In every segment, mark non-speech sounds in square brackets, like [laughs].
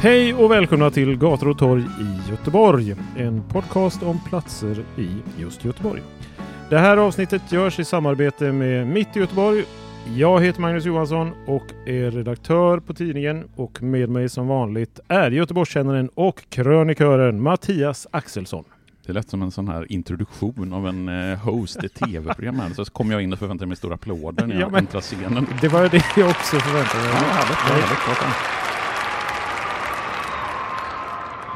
Hej och välkomna till Gator och torg i Göteborg. En podcast om platser i just Göteborg. Det här avsnittet görs i samarbete med Mitt i Göteborg. Jag heter Magnus Johansson och är redaktör på tidningen och med mig som vanligt är Göteborgskännaren och krönikören Mattias Axelsson. Det lät som en sån här introduktion av en eh, host i tv-program. Så kom jag in och förväntade mig stora applåder när jag Ja, men- äntrade scenen. Det var det jag också förväntade mig. Ja, härligt, härligt, fan.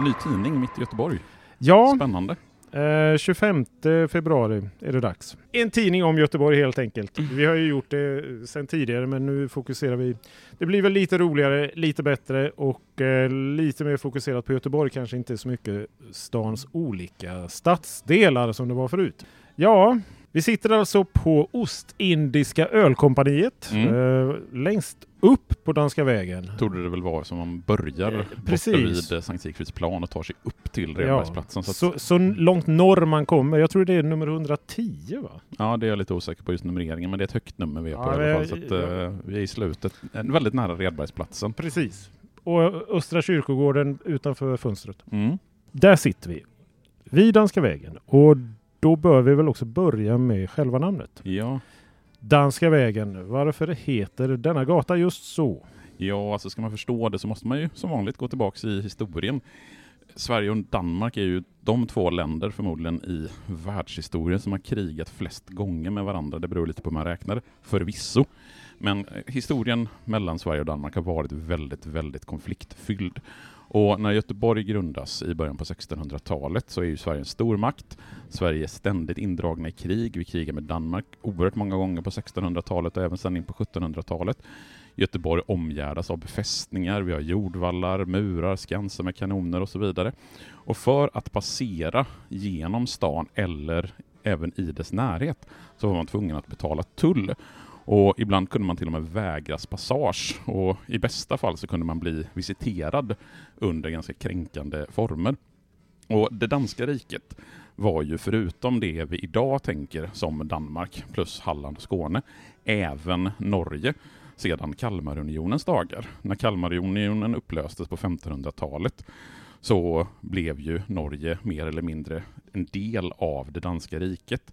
Ny tidning mitt i Göteborg. Ja, Spännande. Eh, 25 februari är det dags. En tidning om Göteborg helt enkelt. Vi har ju gjort det sedan tidigare men nu fokuserar vi. Det blir väl lite roligare, lite bättre och eh, lite mer fokuserat på Göteborg. Kanske inte så mycket stans olika stadsdelar som det var förut. Ja, vi sitter alltså på Ostindiska ölkompaniet Mm. eh, längst upp på Danska vägen. Torde det väl vara som man börjar Eh, precis. vid eh, Sankt Sigfrids plan och tar sig upp till Redbergsplatsen. Så, att, så, så långt norr man kommer. Jag tror det är nummer 110 va? ja, det är jag lite osäker på just numreringen, men det är ett högt nummer vi är på Ja, i alla fall. Så att, eh, vi är i slutet, väldigt nära Redbergsplatsen. Precis. Och Östra kyrkogården utanför fönstret. Mm. Där sitter vi. Vid Danska vägen. Och då bör vi väl också börja med själva namnet. Ja, Danska vägen. Varför heter denna gata just så? Ja, alltså ska man förstå det så måste man ju som vanligt gå tillbaks i historien. Sverige och Danmark är ju de två länder förmodligen i världshistorien som har krigat flest gånger med varandra. Det beror lite på hur man räknar, förvisso. Men eh, historien mellan Sverige och Danmark har varit väldigt, väldigt konfliktfylld. Och när Göteborg grundas i början på 1600-talet så är ju Sverige en stormakt. Sverige är ständigt indragna i krig. Vi krigar med Danmark oerhört många gånger på 1600-talet och även sen in på 1700-talet. Göteborg omgärdas av befästningar, vi har jordvallar, murar, skanser med kanoner och så vidare. Och för att passera genom stan eller även i dess närhet så var man tvungen att betala tull. Och ibland kunde man till och med vägras passage och i bästa fall så kunde man bli visiterad under ganska kränkande former. Och det danska riket var ju förutom det vi idag tänker som Danmark plus Halland och Skåne, även Norge sedan Kalmarunionens dagar. När Kalmarunionen upplöstes på 1500-talet så blev ju Norge mer eller mindre en del av det danska riket.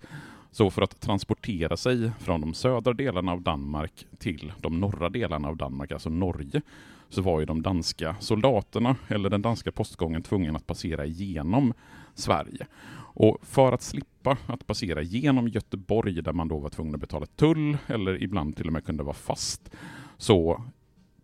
Så för att transportera sig från de södra delarna av Danmark till de norra delarna av Danmark, alltså Norge, så var ju de danska soldaterna eller den danska postgången tvungen att passera igenom Sverige. Och för att slippa att passera genom Göteborg där man då var tvungen att betala tull eller ibland till och med kunde vara fast så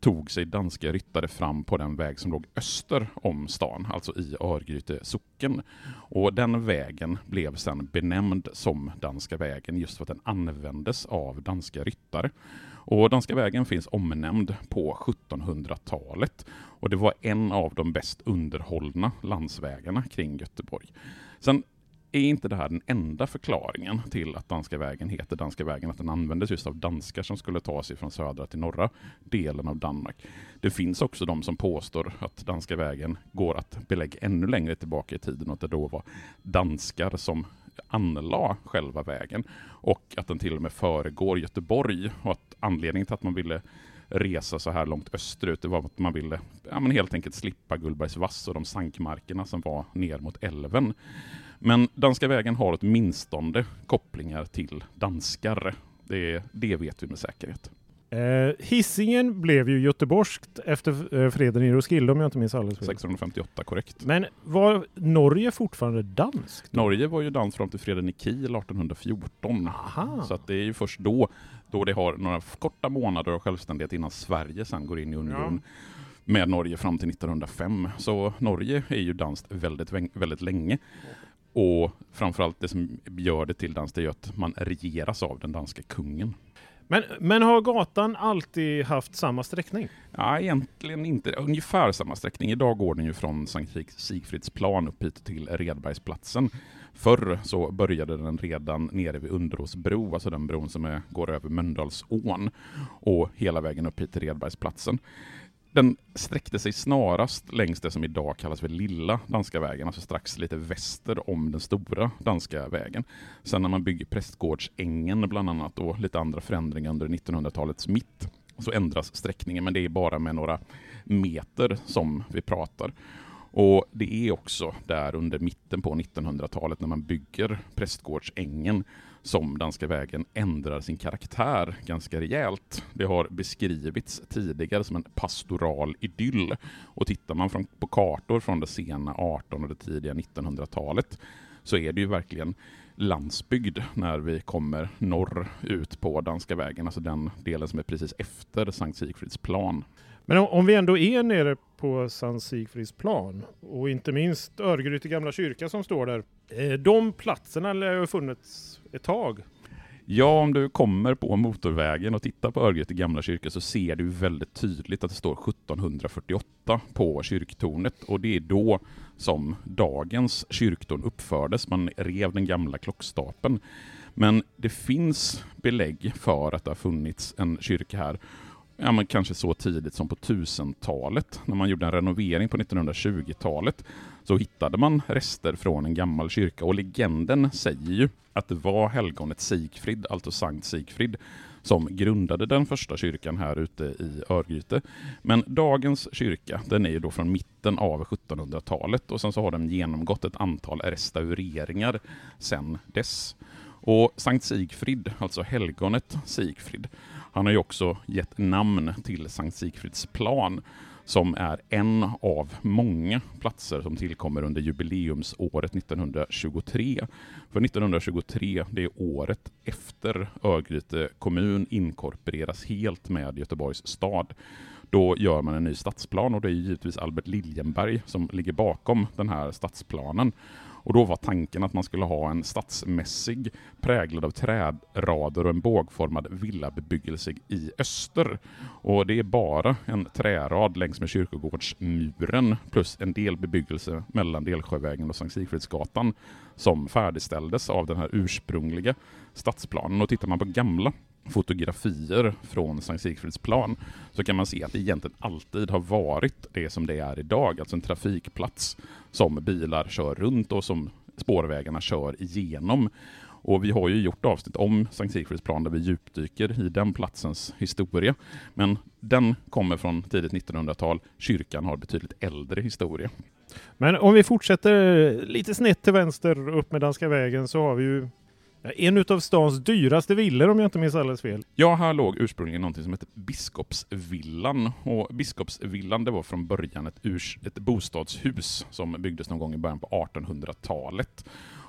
tog sig danska ryttare fram på den väg som låg öster om stan, alltså i Örgryte socken. Och den vägen blev sedan benämnd som Danska vägen just för att den användes av danska ryttare. Och Danska vägen finns omnämnd på 1700-talet och det var en av de bäst underhållna landsvägarna kring Göteborg. Sen är inte det här den enda förklaringen till att Danska vägen heter Danska vägen, att den användes just av danskar som skulle ta sig från södra till norra delen av Danmark. Det finns också de som påstår att Danska vägen går att belägga ännu längre tillbaka i tiden och att det då var danskar som anlade själva vägen och att den till och med föregår Göteborg och att anledningen till att man ville resa så här långt österut, det var att man ville ja, men helt enkelt slippa Gullbergs vass och de sankmarkerna som var ner mot älven. Men Danska vägen har åtminstone kopplingar till danskar. Det, det vet vi med säkerhet. Eh, Hisingen blev ju göteborgskt efter eh, freden i Roskilde om jag inte minns alldeles fel. 658 korrekt. Men var Norge fortfarande danskt? Norge var ju dans fram till freden i Kiel 1814. Aha. Så att det är ju först då, då det har några korta månader av självständighet innan Sverige sen går in i union med Norge fram till 1905. Så Norge är ju danskt väldigt, väldigt länge. Och framförallt det som gör det till dans, det är att man regeras av den danska kungen. Men, men har gatan alltid haft samma sträckning? Ja, egentligen inte. Ungefär samma sträckning. Idag går den ju från Sankt Sigfridsplan upp hit till Redbergsplatsen. Förr så började den redan nere vid Underåsbro, alltså den bron som är, går över Mölndalsån, och hela vägen upp hit till Redbergsplatsen. Den sträckte sig snarast längs det som idag kallas för Lilla Danska vägen, alltså strax lite väster om den stora Danska vägen. Sen när man bygger Prästgårdsängen bland annat och lite andra förändringar under 1900-talets mitt så ändras sträckningen, men det är bara med några meter som vi pratar. Och Det är också där under mitten på 1900-talet när man bygger Prästgårdsängen som Danska vägen ändrar sin karaktär ganska rejält. Det har beskrivits tidigare som en pastoral idyll. Och tittar man från, på kartor från det sena 1800 och det tidiga 1900-talet så är det ju verkligen landsbygd när vi kommer norr ut på Danska vägen, alltså den delen som är precis efter Sankt Sigfrids plan. Men om, om vi ändå är nere på San Sigfrids plan och inte minst Örgryte gamla kyrka som står där. Eh, de platserna lär ha funnits ett tag. Ja, om du kommer på motorvägen och tittar på Örgryte gamla kyrka så ser du väldigt tydligt att det står 1748 på kyrktornet och det är då som dagens kyrktorn uppfördes. Man rev den gamla klockstapeln. Men det finns belägg för att det har funnits en kyrka här ja, men kanske så tidigt som på 1000-talet. När man gjorde en renovering på 1920-talet så hittade man rester från en gammal kyrka och legenden säger ju att det var helgonet Sigfrid, alltså Sankt Sigfrid, som grundade den första kyrkan här ute i Örgryte. Men dagens kyrka, den är ju då från mitten av 1700-talet och sen så har den genomgått ett antal restaureringar sedan dess. Och Sankt Sigfrid, alltså helgonet Sigfrid, han har ju också gett namn till Sankt Sigfrids plan som är en av många platser som tillkommer under jubileumsåret 1923. För 1923, det är året efter Örgryte kommun inkorporeras helt med Göteborgs stad. Då gör man en ny stadsplan och det är givetvis Albert Liljenberg som ligger bakom den här stadsplanen. Och då var tanken att man skulle ha en stadsmässig präglad av trädrader och en bågformad villabebyggelse i öster. Och det är bara en trärad längs med kyrkogårdsmuren plus en del bebyggelse mellan Delsjövägen och Sankt Sigfridsgatan som färdigställdes av den här ursprungliga stadsplanen. Och tittar man på gamla fotografier från Sankt Sigfridsplan så kan man se att det egentligen alltid har varit det som det är idag, alltså en trafikplats som bilar kör runt och som spårvägarna kör igenom. Och vi har ju gjort avsnitt om Sankt Sigfridsplan där vi djupdyker i den platsens historia. Men den kommer från tidigt 1900-tal. Kyrkan har betydligt äldre historia. Men om vi fortsätter lite snett till vänster upp med Danska vägen så har vi ju en av stans dyraste villor om jag inte minns alldeles fel. Ja, här låg ursprungligen något som hette Biskopsvillan. Och Biskopsvillan det var från början ett, urs, ett bostadshus som byggdes någon gång i början på 1800-talet.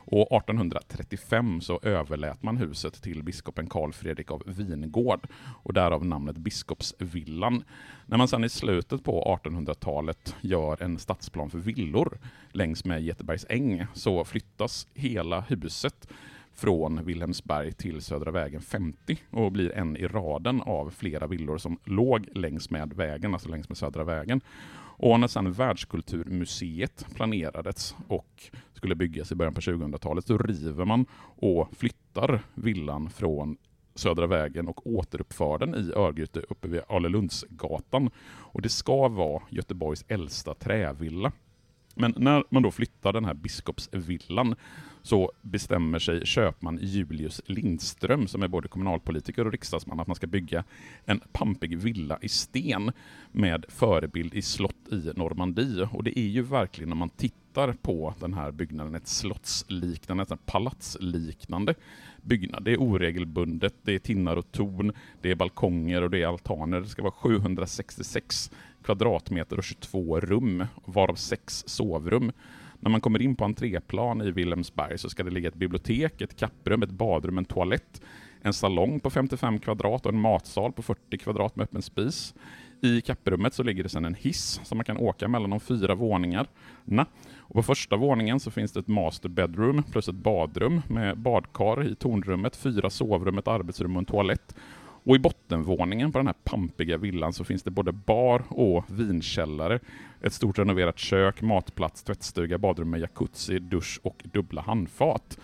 Och 1835 så överlät man huset till biskopen Karl Fredrik av Vingård och därav namnet Biskopsvillan. När man sedan i slutet på 1800-talet gör en stadsplan för villor längs med Götebergs äng så flyttas hela huset från Wilhelmsberg till Södra vägen 50 och blir en i raden av flera villor som låg längs med vägen, alltså längs med Södra vägen. Och när sedan Världskulturmuseet planerades och skulle byggas i början på 2000-talet så river man och flyttar villan från Södra vägen och återuppför den i Örgryte uppe vid Alelundsgatan. Och det ska vara Göteborgs äldsta trävilla. Men när man då flyttar den här biskopsvillan så bestämmer sig köpman Julius Lindström, som är både kommunalpolitiker och riksdagsman, att man ska bygga en pampig villa i sten med förebild i slott i Normandie. Och det är ju verkligen, när man tittar på den här byggnaden, ett slottsliknande, ett palatsliknande byggnad. Det är oregelbundet, det är tinnar och torn, det är balkonger och det är altaner. Det ska vara 766 kvadratmeter och 22 rum, varav sex sovrum. När man kommer in på entréplan i Wilhelmsberg så ska det ligga ett bibliotek, ett kapprum, ett badrum, en toalett, en salong på 55 kvadrat och en matsal på 40 kvadrat med öppen spis. I kapprummet så ligger det sedan en hiss som man kan åka mellan de fyra våningarna. Och på första våningen så finns det ett master bedroom plus ett badrum med badkar i tornrummet, fyra sovrum, ett arbetsrum och en toalett. Och i bottenvåningen på den här pampiga villan så finns det både bar och vinkällare, ett stort renoverat kök, matplats, tvättstuga, badrum med jacuzzi, dusch och dubbla handfat.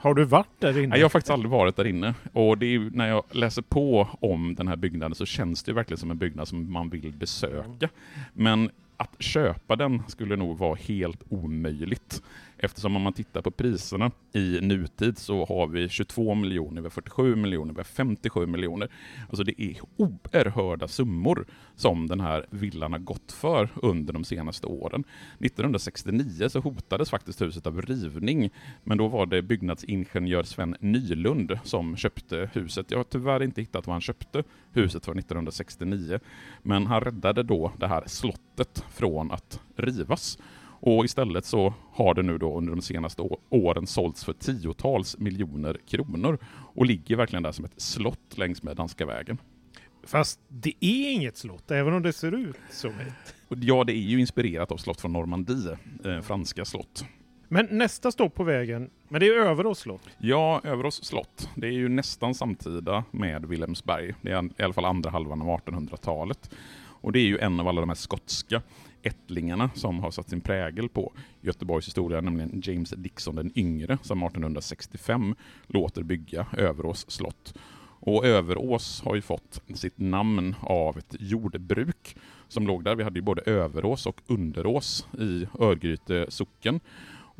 Har du varit där inne? Nej, jag har faktiskt aldrig varit där inne. Och det är, när jag läser på om den här byggnaden så känns det verkligen som en byggnad som man vill besöka. Men att köpa den skulle nog vara helt omöjligt. Eftersom om man tittar på priserna i nutid så har vi 22 miljoner, vi har 47 miljoner, vi har 57 miljoner. Alltså det är oerhörda summor som den här villan har gått för under de senaste åren. 1969 så hotades faktiskt huset av rivning, men då var det byggnadsingenjör Sven Nylund som köpte huset. Jag har tyvärr inte hittat vad han köpte huset för 1969, men han räddade då det här slottet från att rivas. Och istället så har det nu då under de senaste åren sålts för tiotals miljoner kronor och ligger verkligen där som ett slott längs med Danska vägen. Fast det är inget slott, även om det ser ut som ett. Ja, det är ju inspirerat av slott från Normandie, eh, franska slott. Men nästa stopp på vägen, men det är Överås slott? Ja, Överås slott. Det är ju nästan samtida med Wilhelmsberg. Det är i alla fall andra halvan av 1800-talet. Och det är ju en av alla de här skotska ättlingarna som har satt sin prägel på Göteborgs historia, nämligen James Dixon den yngre, som 1865 låter bygga Överås slott. Och Överås har ju fått sitt namn av ett jordbruk som låg där. Vi hade ju både Överås och Underås i Örgryte socken.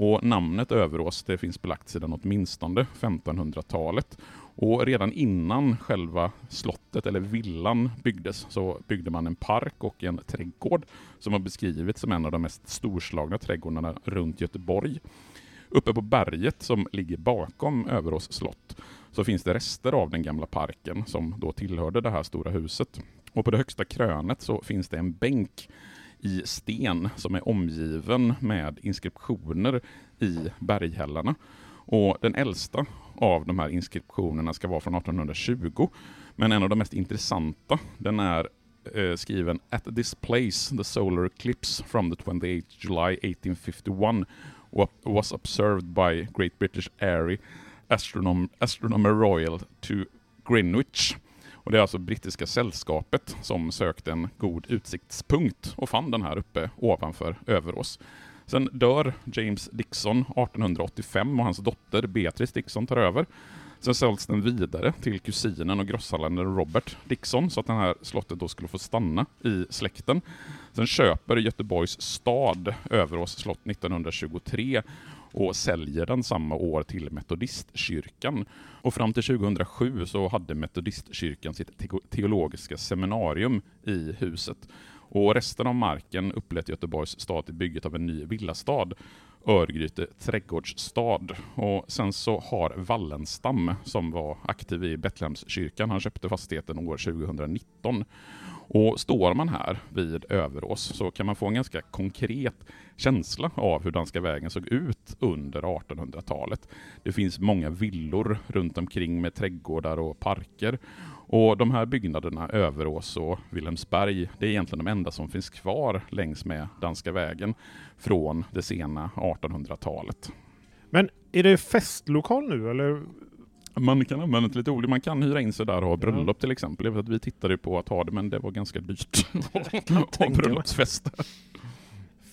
Och namnet Överås det finns belagt sedan åtminstone 1500-talet. Och redan innan själva slottet eller villan byggdes så byggde man en park och en trädgård som har beskrivits som en av de mest storslagna trädgårdarna runt Göteborg. Uppe på berget som ligger bakom Överås slott så finns det rester av den gamla parken som då tillhörde det här stora huset. Och på det högsta krönet så finns det en bänk i sten som är omgiven med inskriptioner i berghällarna. Och den äldsta av de här inskriptionerna ska vara från 1820, men en av de mest intressanta, den är eh, skriven At this place the solar eclipse from the 28 July 1851 was observed by Great British Airy Astronom Astronomer Royal to Greenwich. Och det är alltså brittiska sällskapet som sökte en god utsiktspunkt och fann den här uppe ovanför Överås. Sen dör James Dixon 1885 och hans dotter Beatrice Dixon tar över. Sen säljs den vidare till kusinen och grosshandlaren Robert Dixon så att det här slottet då skulle få stanna i släkten. Sen köper Göteborgs stad Överås slott 1923 och säljer den samma år till Metodistkyrkan. Och fram till 2007 så hade Metodistkyrkan sitt teologiska seminarium i huset. Och resten av marken upplät Göteborgs stad till bygget av en ny villastad, Örgryte trädgårdsstad. Och sen så har Wallenstam, som var aktiv i Betlehemskyrkan, han köpte fastigheten år 2019. Och står man här vid Överås så kan man få en ganska konkret känsla av hur Danska vägen såg ut under 1800-talet. Det finns många villor runt omkring med trädgårdar och parker. Och de här byggnaderna, Överås och Wilhelmsberg, det är egentligen de enda som finns kvar längs med Danska vägen från det sena 1800-talet. Men är det festlokal nu eller? Man kan använda det lite olika. Man kan hyra in sig där och ha bröllop ja. till exempel. Jag vet att vi tittade på att ha det, men det var ganska dyrt [laughs] att ha bröllopsfest.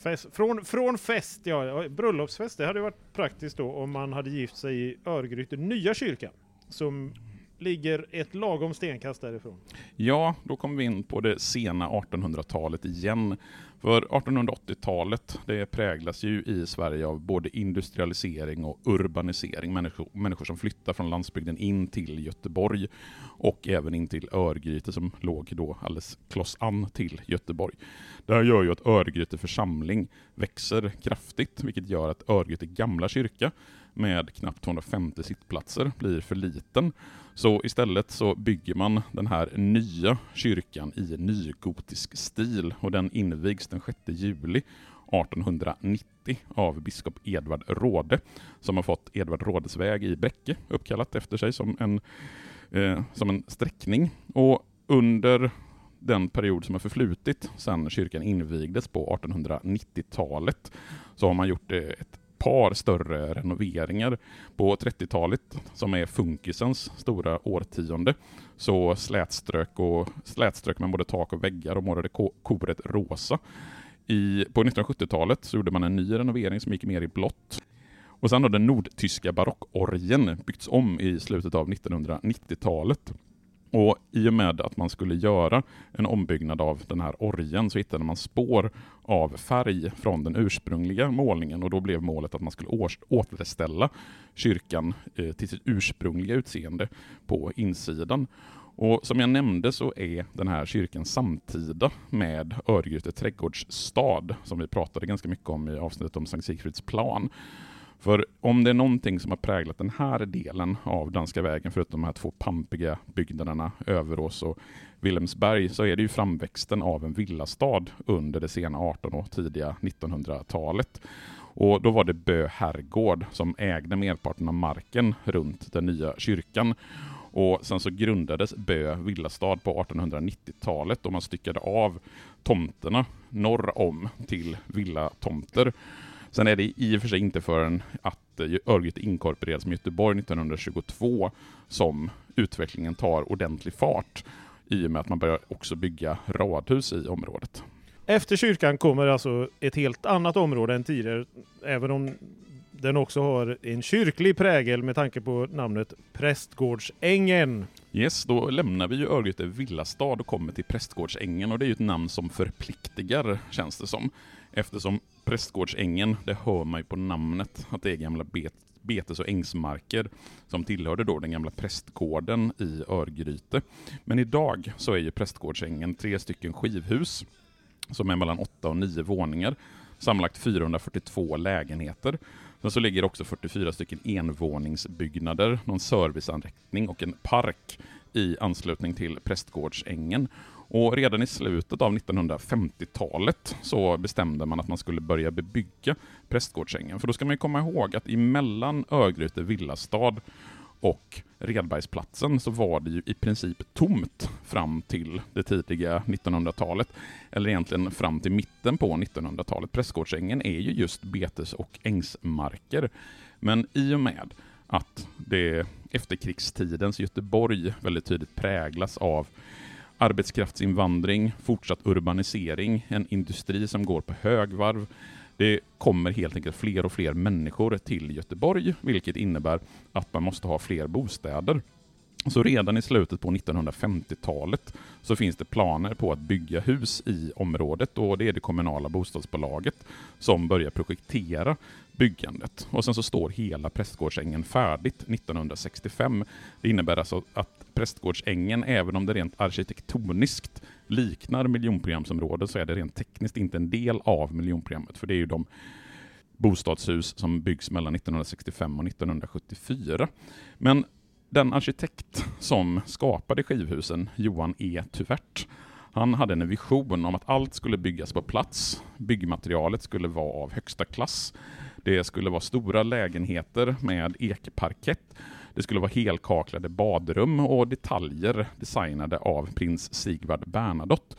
Fest, från, från fest, ja, bröllopsfest, det hade varit praktiskt då om man hade gift sig i Örgryte nya kyrkan. Som ligger ett lagom stenkast därifrån. Ja, då kommer vi in på det sena 1800-talet igen. För 1880-talet det präglas ju i Sverige av både industrialisering och urbanisering. Människor, människor som flyttar från landsbygden in till Göteborg och även in till Örgryte som låg då alldeles kloss an till Göteborg. Det här gör ju att Örgryte församling växer kraftigt, vilket gör att Örgryte gamla kyrka med knappt 250 sittplatser blir för liten. Så istället så bygger man den här nya kyrkan i nygotisk stil och den invigs den 6 juli 1890 av biskop Edvard Råde som har fått Edvard Rådes väg i Bräcke uppkallat efter sig som en, eh, som en sträckning. Och under den period som har förflutit sedan kyrkan invigdes på 1890-talet så har man gjort eh, ett par större renoveringar. På 30-talet, som är funkisens stora årtionde, så slätströk, och, slätströk man både tak och väggar och målade koret rosa. I, på 1970-talet så gjorde man en ny renovering som gick mer i blått. Och sen har den nordtyska barockorgen byggts om i slutet av 1990-talet. Och I och med att man skulle göra en ombyggnad av den här orgen så hittade man spår av färg från den ursprungliga målningen och då blev målet att man skulle återställa kyrkan eh, till sitt ursprungliga utseende på insidan. Och Som jag nämnde så är den här kyrkan samtida med Örgryte trädgårdsstad som vi pratade ganska mycket om i avsnittet om Sankt Sigfrids plan. För om det är någonting som har präglat den här delen av Danska vägen, förutom de här två pampiga byggnaderna Överås och Wilhelmsberg, så är det ju framväxten av en villastad under det sena 1800 och tidiga 1900-talet. Och då var det Bö herrgård som ägde merparten av marken runt den nya kyrkan. Och sen så grundades Bö villastad på 1890-talet och man styckade av tomterna norr om till villatomter. Sen är det i och för sig inte förrän att eh, Örgryte inkorporeras med Göteborg 1922 som utvecklingen tar ordentlig fart i och med att man börjar också bygga radhus i området. Efter kyrkan kommer alltså ett helt annat område än tidigare, även om den också har en kyrklig prägel med tanke på namnet Prästgårdsängen. Yes, då lämnar vi ju Örgryte villastad och kommer till Prästgårdsängen och det är ju ett namn som förpliktigar, känns det som. Eftersom Prästgårdsängen, det hör man ju på namnet, att det är gamla bet betes och ängsmarker som tillhörde då den gamla prästgården i Örgryte. Men idag så är ju Prästgårdsängen tre stycken skivhus som är mellan åtta och nio våningar, sammanlagt 442 lägenheter. Sen så ligger också 44 stycken envåningsbyggnader, någon serviceanrättning och en park i anslutning till Prästgårdsängen. Och redan i slutet av 1950-talet så bestämde man att man skulle börja bebygga Prästgårdsängen. För då ska man komma ihåg att emellan Örgryte villastad och Redbergsplatsen så var det ju i princip tomt fram till det tidiga 1900-talet. Eller egentligen fram till mitten på 1900-talet. Prästgårdsängen är ju just betes och ängsmarker. Men i och med att det efterkrigstidens Göteborg väldigt tydligt präglas av arbetskraftsinvandring, fortsatt urbanisering, en industri som går på högvarv. Det kommer helt enkelt fler och fler människor till Göteborg, vilket innebär att man måste ha fler bostäder. Så redan i slutet på 1950-talet så finns det planer på att bygga hus i området och det är det kommunala bostadsbolaget som börjar projektera byggandet. Och sen så står hela Prästgårdsängen färdigt 1965. Det innebär alltså att Prästgårdsängen, även om det rent arkitektoniskt liknar miljonprogramsområdet, så är det rent tekniskt inte en del av miljonprogrammet, för det är ju de bostadshus som byggs mellan 1965 och 1974. Men den arkitekt som skapade skivhusen, Johan E. Tuvert, han hade en vision om att allt skulle byggas på plats. Byggmaterialet skulle vara av högsta klass. Det skulle vara stora lägenheter med ekparkett. Det skulle vara helkaklade badrum och detaljer designade av prins Sigvard Bernadotte.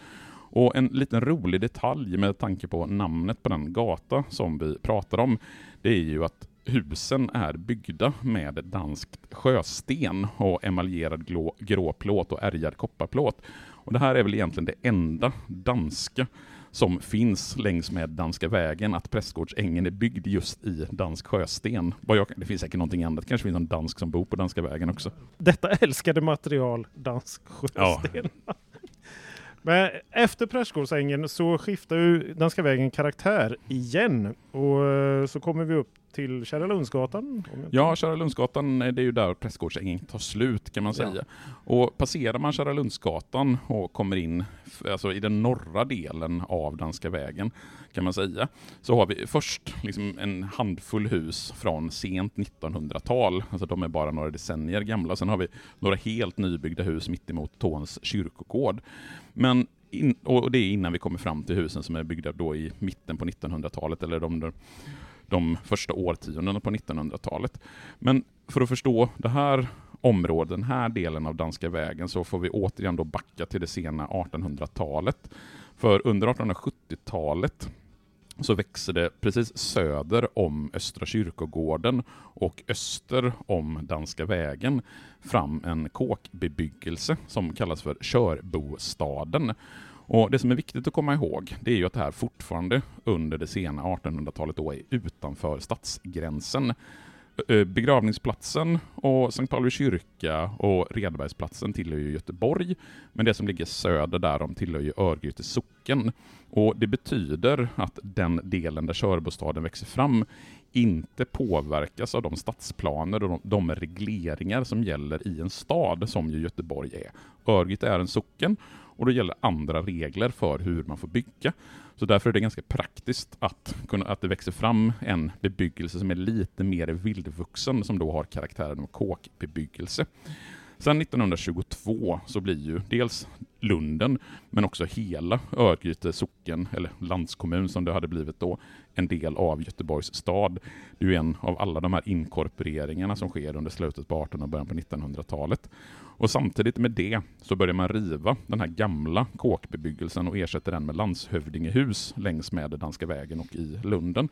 Och en liten rolig detalj med tanke på namnet på den gata som vi pratar om, det är ju att husen är byggda med danskt sjösten och emaljerad gråplåt och ärgad kopparplåt. Och det här är väl egentligen det enda danska som finns längs med Danska vägen, att Prästgårdsängen är byggd just i dansk sjösten. det finns säkert någonting annat, kanske finns någon dansk som bor på Danska vägen också. Detta älskade material, dansk sjösten. Ja. [laughs] Men efter Prästgårdsängen så skiftar ju Danska vägen karaktär igen och eh, så kommer vi upp till Kära Lundsgatan. Ja, Kära Lundsgatan, det är ju där Prästgårdsängen tar slut kan man säga. Ja. Och passerar man Kära Lundsgatan och kommer in alltså i den norra delen av Danska vägen kan man säga, så har vi först liksom en handfull hus från sent 1900-tal, alltså de är bara några decennier gamla. Sen har vi några helt nybyggda hus mittemot Tåns kyrkogård. Men in, och det är innan vi kommer fram till husen som är byggda då i mitten på 1900-talet, eller de, de första årtiondena på 1900-talet. Men för att förstå det här området, den här delen av Danska vägen, så får vi återigen då backa till det sena 1800-talet. För under 1870-talet så växer det precis söder om Östra kyrkogården och öster om Danska vägen fram en kåkbebyggelse som kallas för Körbostaden. Och Det som är viktigt att komma ihåg, det är ju att det här fortfarande under det sena 1800-talet då är utanför stadsgränsen. Begravningsplatsen och Sankt Pauli kyrka och Redbergsplatsen tillhör ju Göteborg, men det som ligger söder därom tillhör ju Örgryte socken. Och Det betyder att den delen där körbostaden växer fram inte påverkas av de stadsplaner och de, de regleringar som gäller i en stad, som ju Göteborg är. Örgryte är en socken och då gäller andra regler för hur man får bygga. Så därför är det ganska praktiskt att, kunna, att det växer fram en bebyggelse som är lite mer vildvuxen, som då har karaktären av kåkbebyggelse. Sen 1922 så blir ju dels Lunden, men också hela Örgryte socken, eller landskommun som det hade blivit då, en del av Göteborgs stad. Det är ju en av alla de här inkorporeringarna som sker under slutet på 1800 och början på 1900-talet. Och samtidigt med det så börjar man riva den här gamla kåkbebyggelsen och ersätter den med landshövdingehus längs med Danska vägen och i Lunden.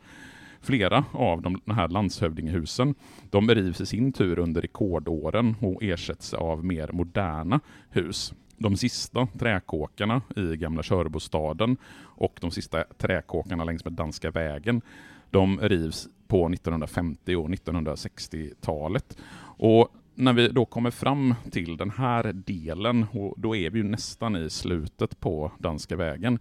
Flera av de här landshövdingehusen de rivs i sin tur under rekordåren och ersätts av mer moderna hus. De sista träkåkarna i gamla Körbostaden och de sista träkåkarna längs med Danska vägen de rivs på 1950 och 1960-talet. Och när vi då kommer fram till den här delen, och då är vi ju nästan i slutet på Danska vägen,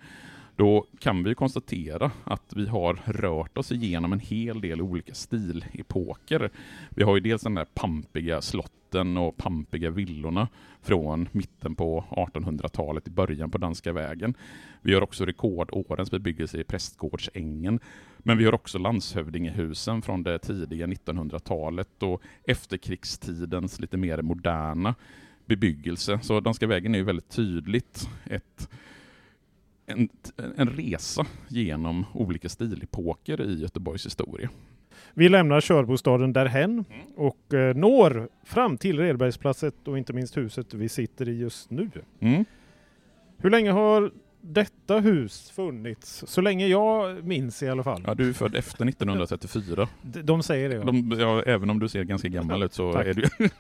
då kan vi konstatera att vi har rört oss igenom en hel del olika stilepoker. Vi har ju dels den där pampiga slotten och pampiga villorna från mitten på 1800-talet i början på Danska vägen. Vi har också rekordårens bebyggelse i Prästgårdsängen. Men vi har också landshövdingehusen från det tidiga 1900-talet och efterkrigstidens lite mer moderna bebyggelse. Så Danska vägen är ju väldigt tydligt ett en, en resa genom olika stilepoker i Göteborgs historia. Vi lämnar körbostaden därhen mm. och eh, når fram till Redbergsplatset och inte minst huset vi sitter i just nu. Mm. Hur länge har detta hus funnits? Så länge jag minns i alla fall. Ja, du är född efter 1934. De, de säger det. Ja. De, ja, även om du ser ganska gammal ut så är du... [laughs]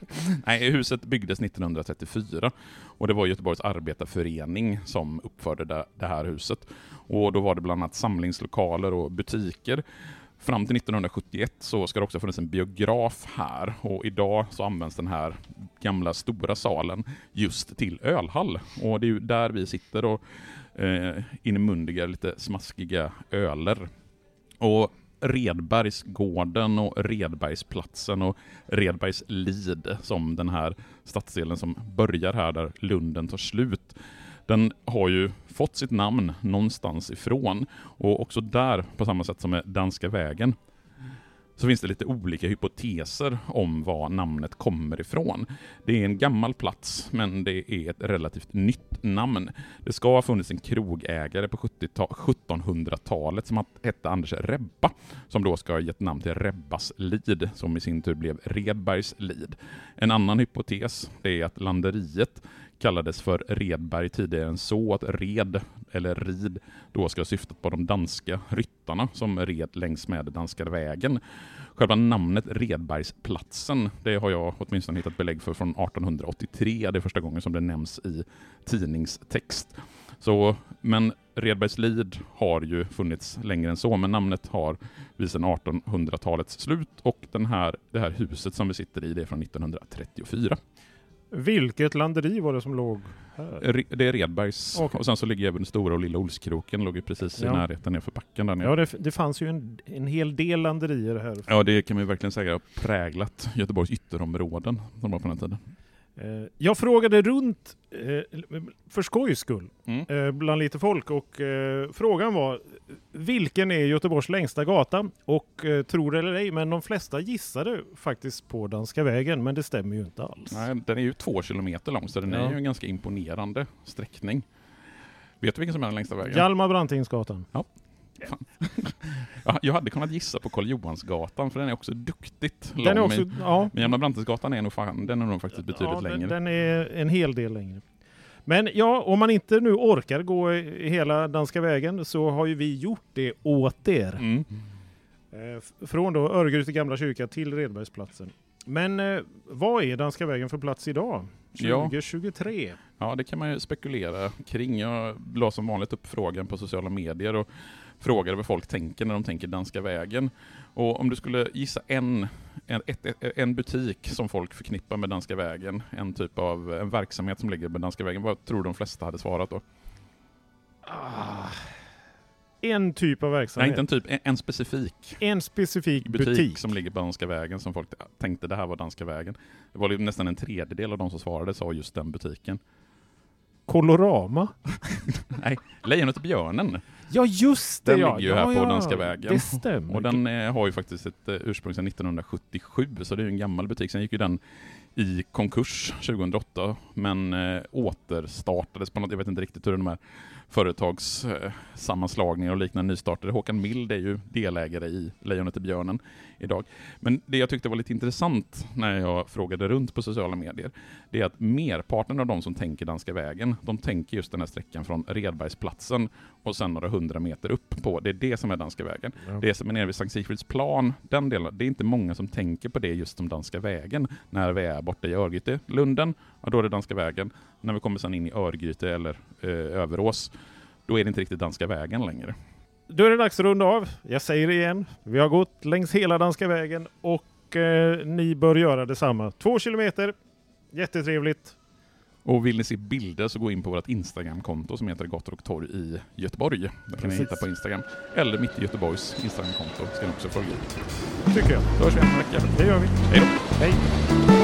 Nej, huset byggdes 1934 och det var Göteborgs arbetarförening som uppförde det, det här huset. Och då var det bland annat samlingslokaler och butiker. Fram till 1971 så ska det också funnits en biograf här och idag så används den här gamla stora salen just till ölhall. Och det är ju där vi sitter och eh, inmundiga, lite smaskiga öler. Och Redbergsgården och Redbergsplatsen och Redbergslid som den här stadsdelen som börjar här där Lunden tar slut. Den har ju fått sitt namn någonstans ifrån och också där, på samma sätt som med Danska vägen, så finns det lite olika hypoteser om var namnet kommer ifrån. Det är en gammal plats, men det är ett relativt nytt namn. Det ska ha funnits en krogägare på 1700-talet som hette Anders Rebba, som då ska ha gett namn till Rebbas lid, som i sin tur blev Redbergs lid. En annan hypotes är att landeriet kallades för Redberg tidigare än så, att red, eller rid, då ska ha syftat på de danska ryttarna som red längs med danska vägen. Själva namnet Redbergsplatsen, det har jag åtminstone hittat belägg för från 1883, det är första gången som det nämns i tidningstext. Så, men Redbergslid har ju funnits längre än så, men namnet har vi sedan 1800-talets slut och den här, det här huset som vi sitter i, det är från 1934. Vilket landeri var det som låg här? Det är Redbergs Okej. och sen så ligger även stora och lilla Olskroken, låg ju precis i Ja. närheten nerför backen där nere. Ja, det, det fanns ju en, en hel del landerier här. Ja, det kan man ju verkligen säga har präglat Göteborgs ytterområden som var på den tiden. Eh, Jag frågade runt eh, för skojs skull Mm. eh, bland lite folk och frågan var vilken är Göteborgs längsta gata? Och tror eller ej, men de flesta gissade faktiskt på Danska vägen, men det stämmer ju inte alls. Nej, den är ju två kilometer lång, så den Ja. är ju en ganska imponerande sträckning. Vet du vilken som är den längsta vägen? Hjalmar Brantingsgatan. Ja, jag hade kunnat gissa på Karl Johansgatan, för den är också duktigt lång. Den är också, men- ja, Men Hjalmar Brantingsgatan är nog, fan, den är nog faktiskt betydligt ja, längre. Den, är en hel del längre. Men ja, om man inte nu orkar gå hela Danska vägen så har ju vi gjort det åt er. Mm. Eh, f- Från då Örgryte gamla kyrka till Redbergsplatsen. Men eh, vad är Danska vägen för plats idag? Ja. 2023? Ja, det kan man ju spekulera kring. Jag la som vanligt upp frågan på sociala medier och frågade vad folk tänker när de tänker Danska vägen. Och om du skulle gissa en, en, en butik som folk förknippar med Danska vägen, en typ av en verksamhet som ligger med Danska vägen, vad tror du de flesta hade svarat då? Ah, en typ av Nej, verksamhet. inte en typ, en, en specifik en specifik butik, butik. som ligger på Danska vägen som folk tänkte det här var Danska vägen. Det var nästan en tredjedel av de som svarade sa just den butiken. Colorama? [laughs] Nej, Lejonet och björnen. Ja just det Den ja! ligger ju ja, här på ja. Danska vägen. Det stämmer. Och den eh, har ju faktiskt ett eh, ursprung sedan 1977, så det är en gammal butik. Sen gick ju den i konkurs 2008, men eh, återstartades på något, jag vet inte riktigt hur de här företagssammanslagningar och liknande nystartade. Håkan Mild är ju delägare i Lejonet och björnen idag. Men det jag tyckte var lite intressant när jag frågade runt på sociala medier, det är att merparten av de som tänker Danska vägen, de tänker just den här sträckan från Redbergsplatsen och sen några hundra meter upp på. Det är det som är Danska vägen. Ja. Det som är nere vid Sankt Sigfrids plan, den delen, det är inte många som tänker på det just som Danska vägen. När vi är borta i Örgryte, Lunden, ja, då är det Danska vägen. När vi kommer sen in i Örgryte eller eh, Överås, då är det inte riktigt Danska vägen längre. Då är det dags att runda av. Jag säger det igen. Vi har gått längs hela Danska vägen och eh, ni bör göra detsamma. Två kilometer. Jättetrevligt. Och vill ni se bilder så gå in på vårt Instagramkonto som heter Gator och torg i Göteborg. Det kan ni hitta på Instagram. Eller Mitt i Göteborgs Instagramkonto ska ni också följa. Tycker jag. Då hörs vi om en vecka. Det gör vi. Hej då! Hej!